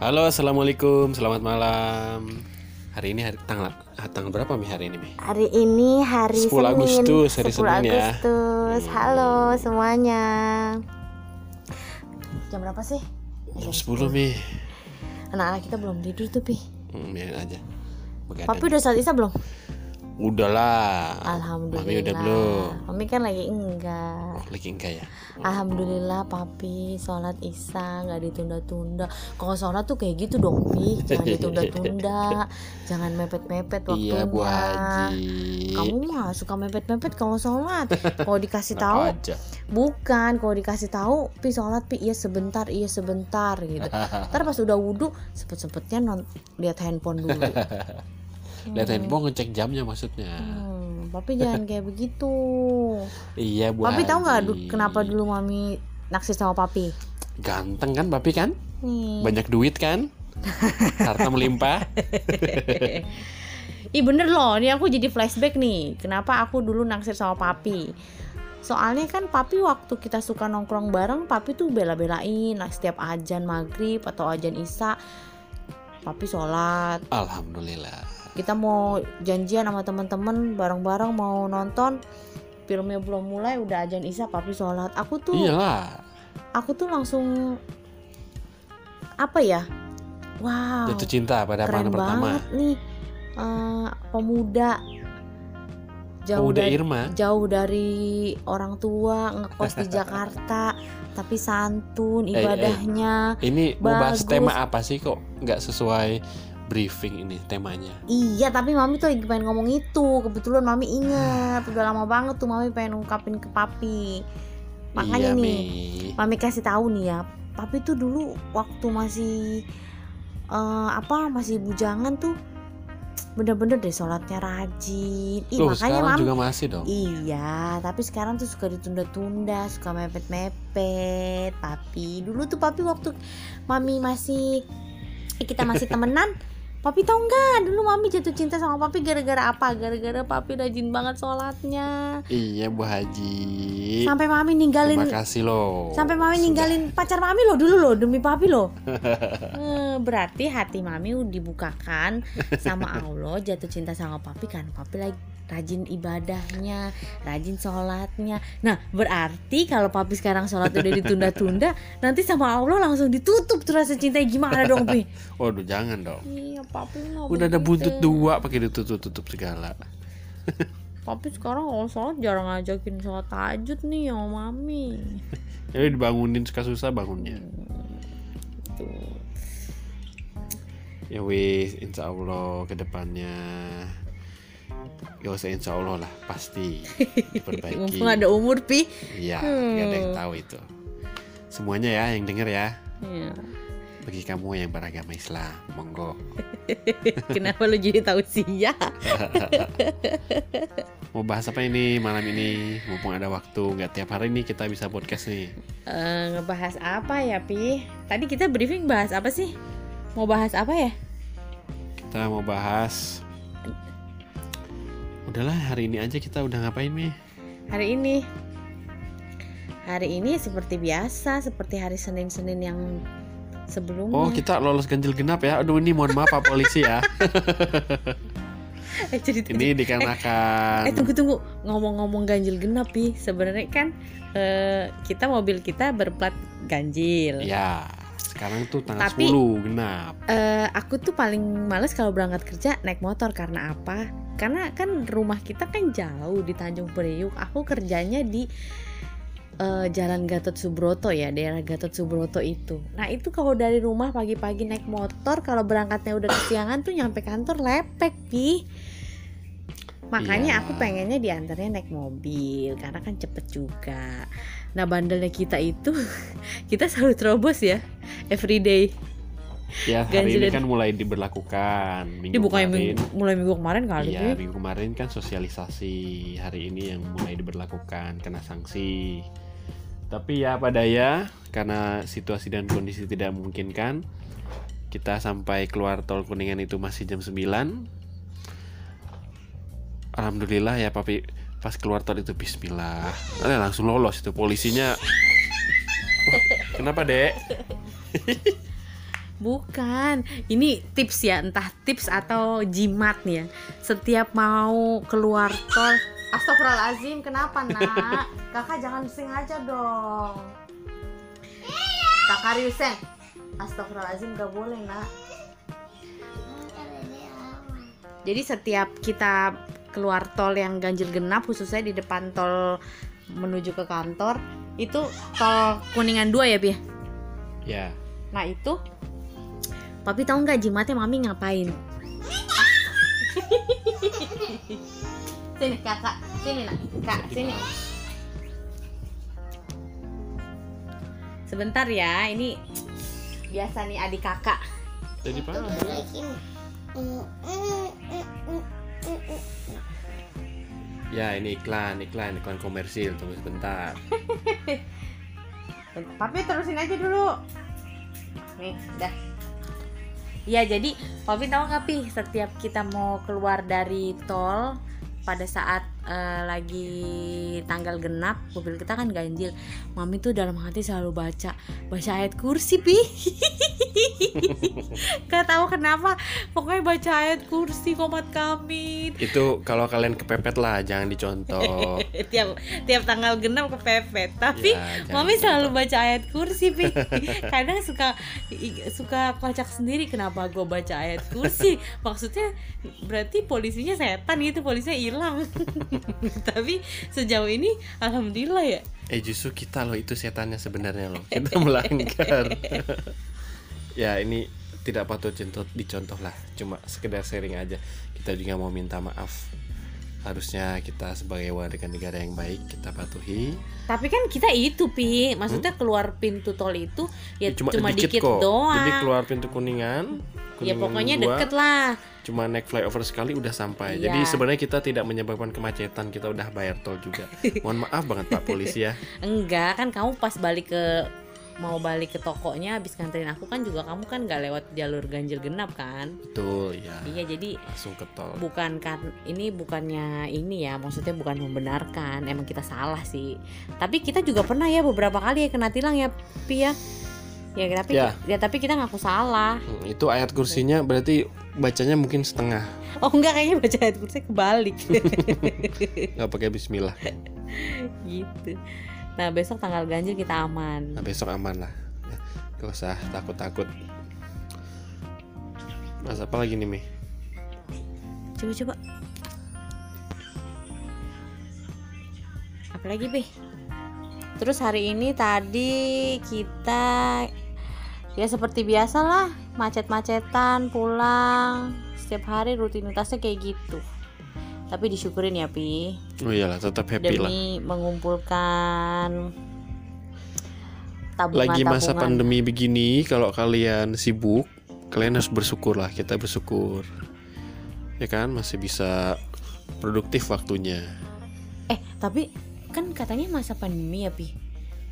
Halo, assalamualaikum, selamat malam. Hari ini hari tanggal tanggal berapa mi hari ini mi? Hari ini hari 10 Senin. Agustus, hari 10 Senin ya. Agustus. Halo semuanya. Jam berapa sih? Jam 10 mi. Anak-anak kita belum tidur tuh, Pi. Hmm, biarin aja. Begadang. Papi udah saat Isa belum? Udahlah. Alhamdulillah. Mami udah belum. Mami kan lagi enggak. Oh, lagi enggak ya? Alhamdulillah papi sholat isya nggak ditunda-tunda. Kalau sholat tuh kayak gitu dong pi, jangan ditunda-tunda, jangan mepet-mepet waktunya. Iya, Bu Haji. Kamu mah suka mepet-mepet kalau sholat. Kalau dikasih tahu, bukan. Kalau dikasih tahu, pi sholat pi iya sebentar, iya sebentar gitu. Ntar pas udah wudhu, sempet-sempetnya non lihat handphone dulu. Lihat handphone ngecek jamnya maksudnya. Hmm, papi jangan kayak begitu. Iya, Bu Papi tahu nggak kenapa dulu mami naksir sama papi? Ganteng kan papi kan? Nih. Banyak duit kan? Harta melimpah. Ih bener loh, ini aku jadi flashback nih. Kenapa aku dulu naksir sama papi? Soalnya kan papi waktu kita suka nongkrong bareng, papi tuh bela-belain setiap ajan maghrib atau ajan isya. Papi sholat. Alhamdulillah. Kita mau janjian sama teman-teman bareng-bareng mau nonton. Filmnya belum mulai udah ajan isya, papi sholat. Aku tuh, Iyalah. aku tuh langsung apa ya? Wow Jatuh cinta pada keren pertama. banget nih eh, pemuda jauh Pemuda dari, Irma. jauh dari orang tua ngekos di Jakarta tapi santun Eh, eh. ibadahnya Ini mau bahas Bagus. tema apa sih kok nggak sesuai briefing ini temanya? iya tapi mami tuh lagi pengen ngomong itu kebetulan mami ingat udah lama banget tuh mami pengen ungkapin ke papi iya, makanya nih Mi. mami kasih tahu nih ya papi tuh dulu waktu masih eh, apa masih bujangan tuh bener-bener deh sholatnya rajin Ih, Tuh, makanya sekarang mami juga masih dong. Iya, tapi sekarang tuh suka ditunda-tunda, suka mepet-mepet. Papi, dulu tuh papi waktu mami masih eh, kita masih temenan, papi tau nggak? Dulu mami jatuh cinta sama papi gara-gara apa? Gara-gara papi rajin banget sholatnya. Iya, Bu Haji. Sampai mami ninggalin Terima kasih loh. sampai mami Sudah. ninggalin pacar mami loh dulu loh demi papi loh. Eh, berarti hati mami udah dibukakan sama Allah jatuh cinta sama papi kan papi lagi rajin ibadahnya, rajin sholatnya. Nah berarti kalau papi sekarang sholat udah ditunda-tunda, nanti sama Allah langsung ditutup tuh rasa cinta gimana dong pi? Waduh, jangan dong. Iya papi mau Udah ada buntut dua pakai ditutup-tutup segala. Papi sekarang kalau sholat jarang ngajakin sholat tahajud nih sama mami. Jadi dibangunin suka susah bangunnya. Tuh. Ya wis, insya Allah ke depannya Gak usah insya Allah lah, pasti diperbaiki. Mumpung ada umur pi. Iya, Hmm. gak ada yang tahu itu. Semuanya ya yang denger ya. Iya. Bagi kamu yang beragama Islam, monggo. Kenapa lu jadi tahu sih ya? Mau bahas apa ini malam ini? Mumpung ada waktu, nggak tiap hari nih kita bisa podcast nih. Eh, ngebahas apa ya pi? Tadi kita briefing bahas apa sih? Mau bahas apa ya? Kita mau bahas. Udahlah hari ini aja kita udah ngapain nih? Hari ini. Hari ini seperti biasa Seperti hari Senin-Senin yang sebelumnya. Oh kita lolos ganjil genap ya. Aduh ini mohon maaf Pak polisi ya. eh, cerita Ini dikarenakan. Eh tunggu-tunggu Ngomong-ngomong ganjil genap pi Sebenarnya kan eh, Kita mobil kita berplat ganjil. Ya, sekarang tuh tanggal Tapi- 10 genap. Eh, Aku tuh paling males kalau berangkat kerja naik motor Karena apa? Karena kan rumah kita kan jauh di Tanjung Priuk Aku kerjanya di eh, Jalan Gatot Subroto ya Daerah Gatot Subroto itu Nah itu kalau dari rumah pagi-pagi naik motor Kalau berangkatnya udah kesiangan tuh nyampe kantor lepek pi Makanya Iya. aku pengennya diantarnya naik mobil Karena kan cepet juga Nah bandelnya kita itu Kita selalu terobos ya Everyday Ya, hari Ganjil ini kan mulai diberlakukan minggu Ini bukannya kemarin. minggu, mulai minggu kemarin kali Iya, Pi. minggu kemarin kan sosialisasi. Hari ini yang mulai diberlakukan kena sanksi. Tapi ya pada ya, karena situasi dan kondisi tidak memungkinkan, kita sampai keluar tol Kuningan itu masih jam 9. Alhamdulillah ya papi pas keluar tol itu Bismillah. Eh, langsung lolos itu polisinya. Kenapa dek? Bukan, ini tips ya, entah tips atau jimat nih ya. Setiap mau keluar tol, Astagfirullahaladzim, kenapa nak? Kakak jangan sengaja dong. Kakak Ryusen, Astagfirullahaladzim gak boleh nak. Jadi setiap kita keluar tol yang ganjil genap, khususnya di depan tol menuju ke kantor, itu tol kuningan dua ya, Pi? Ya. Nah itu Papi tahu nggak jimatnya mami ngapain? sini kakak, sini nak, kak, sini. Sebentar ya, ini biasa nih adik kakak. Jadi apa? Ya ini iklan, iklan, iklan komersil. Tunggu sebentar. Papi terusin aja dulu. Nih, dah. Ya jadi Papi tahu nggak pi setiap kita mau keluar dari tol pada saat eh, lagi tanggal genap mobil kita kan ganjil mami tuh dalam hati selalu baca baca ayat kursi pi gak tahu kenapa pokoknya baca ayat kursi komat kami Itu kalau kalian kepepet lah, jangan dicontoh. tiap tiap tanggal genap kepepet tapi Ya, mami selalu dicontoh. baca ayat kursi pi kadang suka suka kocak sendiri kenapa gue baca ayat kursi maksudnya berarti polisinya setan gitu polisinya hilang tapi sejauh ini alhamdulillah ya Eh justru kita loh itu setannya sebenarnya loh. Kita melanggar. Ya ini tidak patut contoh dicontoh lah. Cuma sekedar sharing aja. Kita juga mau minta maaf. Harusnya kita sebagai warga negara yang baik kita patuhi. tapi kan kita itu pi maksudnya keluar pintu tol itu ya Cuma, cuma, dikit, dikit, kok. doang Jadi keluar pintu kuningan. ya Kuningan pokoknya dua, deket lah Cuma naik flyover sekali udah sampai. Iya. Jadi sebenarnya kita tidak menyebabkan kemacetan. Kita udah bayar tol juga. Mohon maaf banget Pak polisi ya. enggak kan kamu pas balik ke mau balik ke tokonya habis nganterin aku kan juga kamu kan nggak lewat jalur ganjil genap kan? Betul ya. iya jadi Langsung ke tol. bukan kan ini bukannya ini ya maksudnya bukan membenarkan emang kita salah sih. Tapi kita juga pernah ya beberapa kali ya kena tilang ya pi ya. Ya tapi Ya. ya tapi kita ngaku salah. Hmm, itu ayat kursinya berarti bacanya mungkin setengah. Oh enggak kayaknya baca ayat kursi kebalik. Nggak pakai Bismillah. Gitu nah besok tanggal ganjil kita aman. Nah besok aman lah. Gak usah takut-takut. Mas apa lagi nih Mi? coba coba apalagi be terus hari ini tadi kita ya seperti biasa lah macet-macetan pulang. Setiap hari rutinitasnya kayak gitu tapi disyukurin ya pi. Oh iyalah tetap happy lah. Demi mengumpulkan tabungan Lagi masa pandemi begini kalau kalian sibuk kalian harus bersyukur lah kita bersyukur. Ya kan? Masih bisa produktif waktunya. Eh tapi kan katanya masa pandemi ya pi.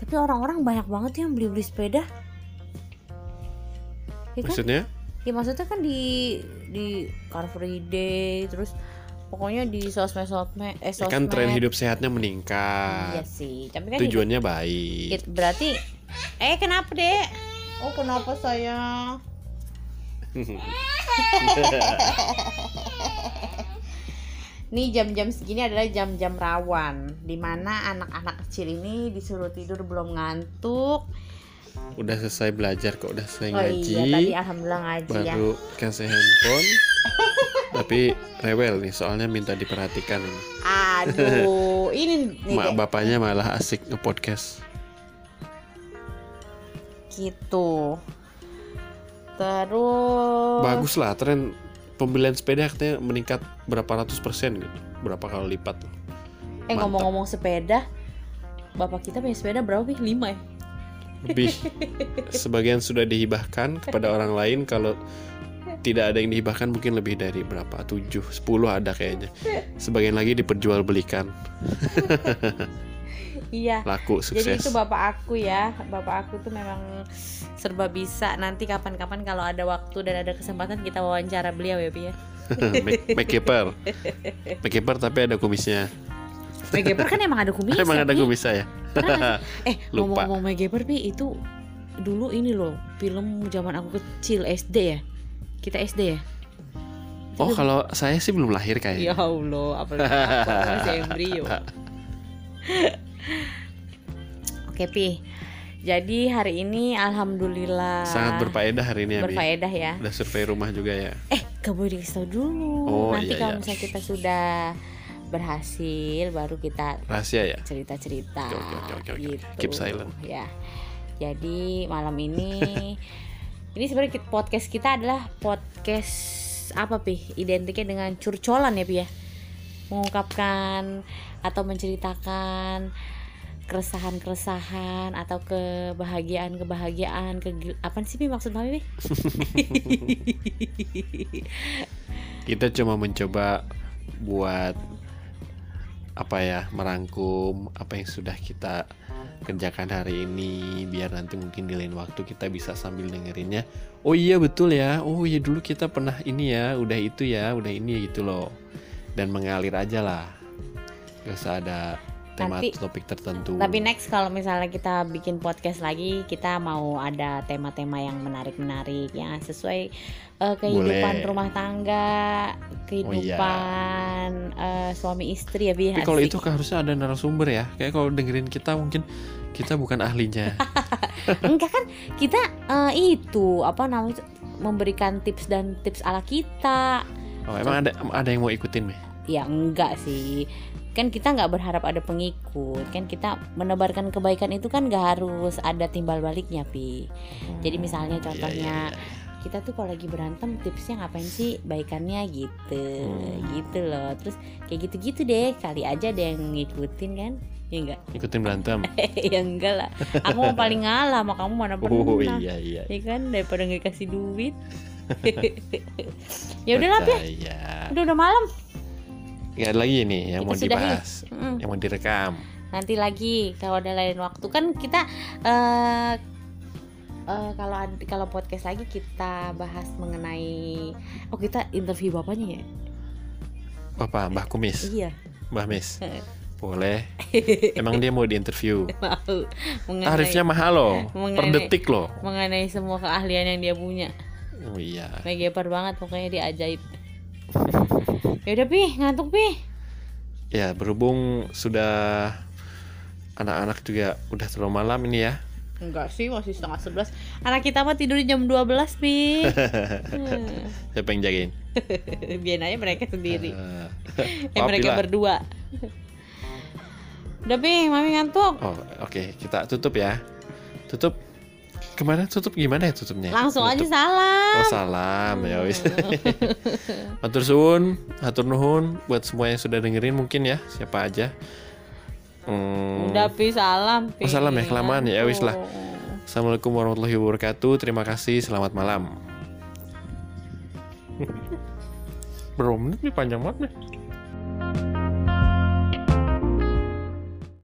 Tapi orang-orang banyak banget yang beli-beli sepeda. Ya kan? maksudnya? Ya maksudnya kan di di Car Free Day terus pokoknya di sosmed sosmed eh ya sosmed kan tren hidup sehatnya iya meningkat sih tapi kan hidup- tujuannya baik. It- berarti eh kenapa dek? Oh kenapa sayang Nih jam-jam segini adalah jam-jam rawan Di mana anak-anak kecil ini disuruh tidur belum ngantuk. Udah selesai belajar kok udah selesai Oh ngaji. iya tadi alhamdulillah ngaji ya. Baru kasih handphone tapi rewel nih soalnya minta diperhatikan. Ini. Aduh ini nih mak bapaknya malah asik nge-podcast. Gitu. Terus bagus lah tren pembelian sepeda katanya meningkat berapa ratus persen gitu. Berapa kali lipat tuh. Eh ngomong-ngomong sepeda Bapak kita punya sepeda berapa sih? Lima ya? lebih. Sebagian sudah dihibahkan kepada orang lain kalau tidak ada yang dihibahkan mungkin lebih dari berapa? 7 10 ada kayaknya. Sebagian lagi diperjualbelikan. Iya. Laku Jadi sukses. itu bapak aku ya. Bapak aku tuh memang serba bisa. Nanti kapan-kapan kalau ada waktu dan ada kesempatan kita wawancara beliau ya Pi ya. Make- Makekeeper Makekeeper tapi ada kumisnya. Megaper kan emang ada kumis emang ada kumisnya ya? Pernah sih? Eh ngomong-ngomong Megaper Pi itu dulu ini loh film zaman aku kecil SD ya kita SD ya Oh kalau saya sih belum lahir kayaknya. ya Allah apalagi aku masih embrio oke pi jadi hari ini alhamdulillah Sangat berfaedah hari ini ya. Berfaedah ya Udah survei rumah juga ya. eh boleh dikasih tau dulu Oh, nanti iya, kalau iya. misalnya kita sudah berhasil baru kita Rahasia ya. cerita-cerita Oke, oke, oke, oke, oke. gitu. Keep silent. Ya. Jadi malam ini ini sebenarnya podcast kita adalah podcast apa pi? Identiknya dengan curcolan ya pi ya. Mengungkapkan atau menceritakan keresahan-keresahan atau kebahagiaan-kebahagiaan ke apa sih pi maksud mami pi? Kita cuma mencoba buat apa ya merangkum apa yang sudah kita kerjakan hari ini biar nanti mungkin di lain waktu kita bisa sambil dengerinnya. Oh iya betul ya. Oh iya dulu kita pernah ini ya udah itu ya udah ini gitu loh. Dan mengalir aja lah. Gak usah ada tema Nanti- topik tertentu Tapi next kalau misalnya kita bikin podcast lagi, kita mau ada tema-tema yang menarik-menarik yang sesuai eh, kehidupan Boleh. rumah tangga, kehidupan eh, suami istri ya Bi. tapi kalau itu kan harusnya ada narasumber ya kayak kalau dengerin kita mungkin kita bukan ahlinya enggak kan kita eh, itu apa namanya memberikan tips dan tips ala kita. oh emang ada ada yang mau ikutin Meh? Ya enggak sih. Kan kita nggak berharap ada pengikut. Kan kita menebarkan kebaikan itu kan nggak harus ada timbal baliknya, Pi. Jadi misalnya Iya, contohnya iya, iya. kita tuh kalau lagi berantem tipsnya ngapain sih baikannya gitu. Hmm. gitu loh. Terus kayak gitu-gitu deh kali aja ada yang ngikutin kan? Ya enggak ikutin berantem? Ya enggak lah. Aku mau paling ngalah sama kamu mana pernah. oh iya iya. Ya kan? Daripada nggak kasih duit. Ya udahlah Pi. Percaya. udah udah malam Nggak ada lagi nih yang Kita mau dibahas Mm, yang mau direkam. Nanti lagi kalau ada lain waktu. Kan kita eh eh, kalau kalau podcast lagi kita bahas mengenai oh kita interview bapaknya ya? Apa Mbah Kumis. Iya. Mbah Mis. Boleh. Emang dia mau diinterview? Mau. Mengenai tarifnya mahal loh. Per mengenai- detik loh. mengenai semua keahlian yang dia punya. Oh iya. Megapar banget pokoknya dia ajaib ya udah pi. Ngantuk pi. Ya berhubung sudah anak-anak juga udah terlalu malam ini ya. Enggak sih masih setengah sebelas. Anak kita mah tidur jam 12 pi. Hmm. siapa yang jagain? Biar aja mereka sendiri. Eh, eh mereka berdua. Udah pi. Mami ngantuk. Oh oke. Kita tutup ya. Tutup ke mana tutup gimana ya tutupnya langsung aja Tutup. salam Oh salam ya wis. Hatur suwun, hatur nuhun buat semua yang sudah dengerin mungkin ya siapa aja. Hmm, udah pi salam pi Oh, salam ya, kelamaan ya, wis lah. Assalamualaikum warahmatullahi wabarakatuh. Terima kasih, selamat malam. Berapa menit nih panjang banget nih?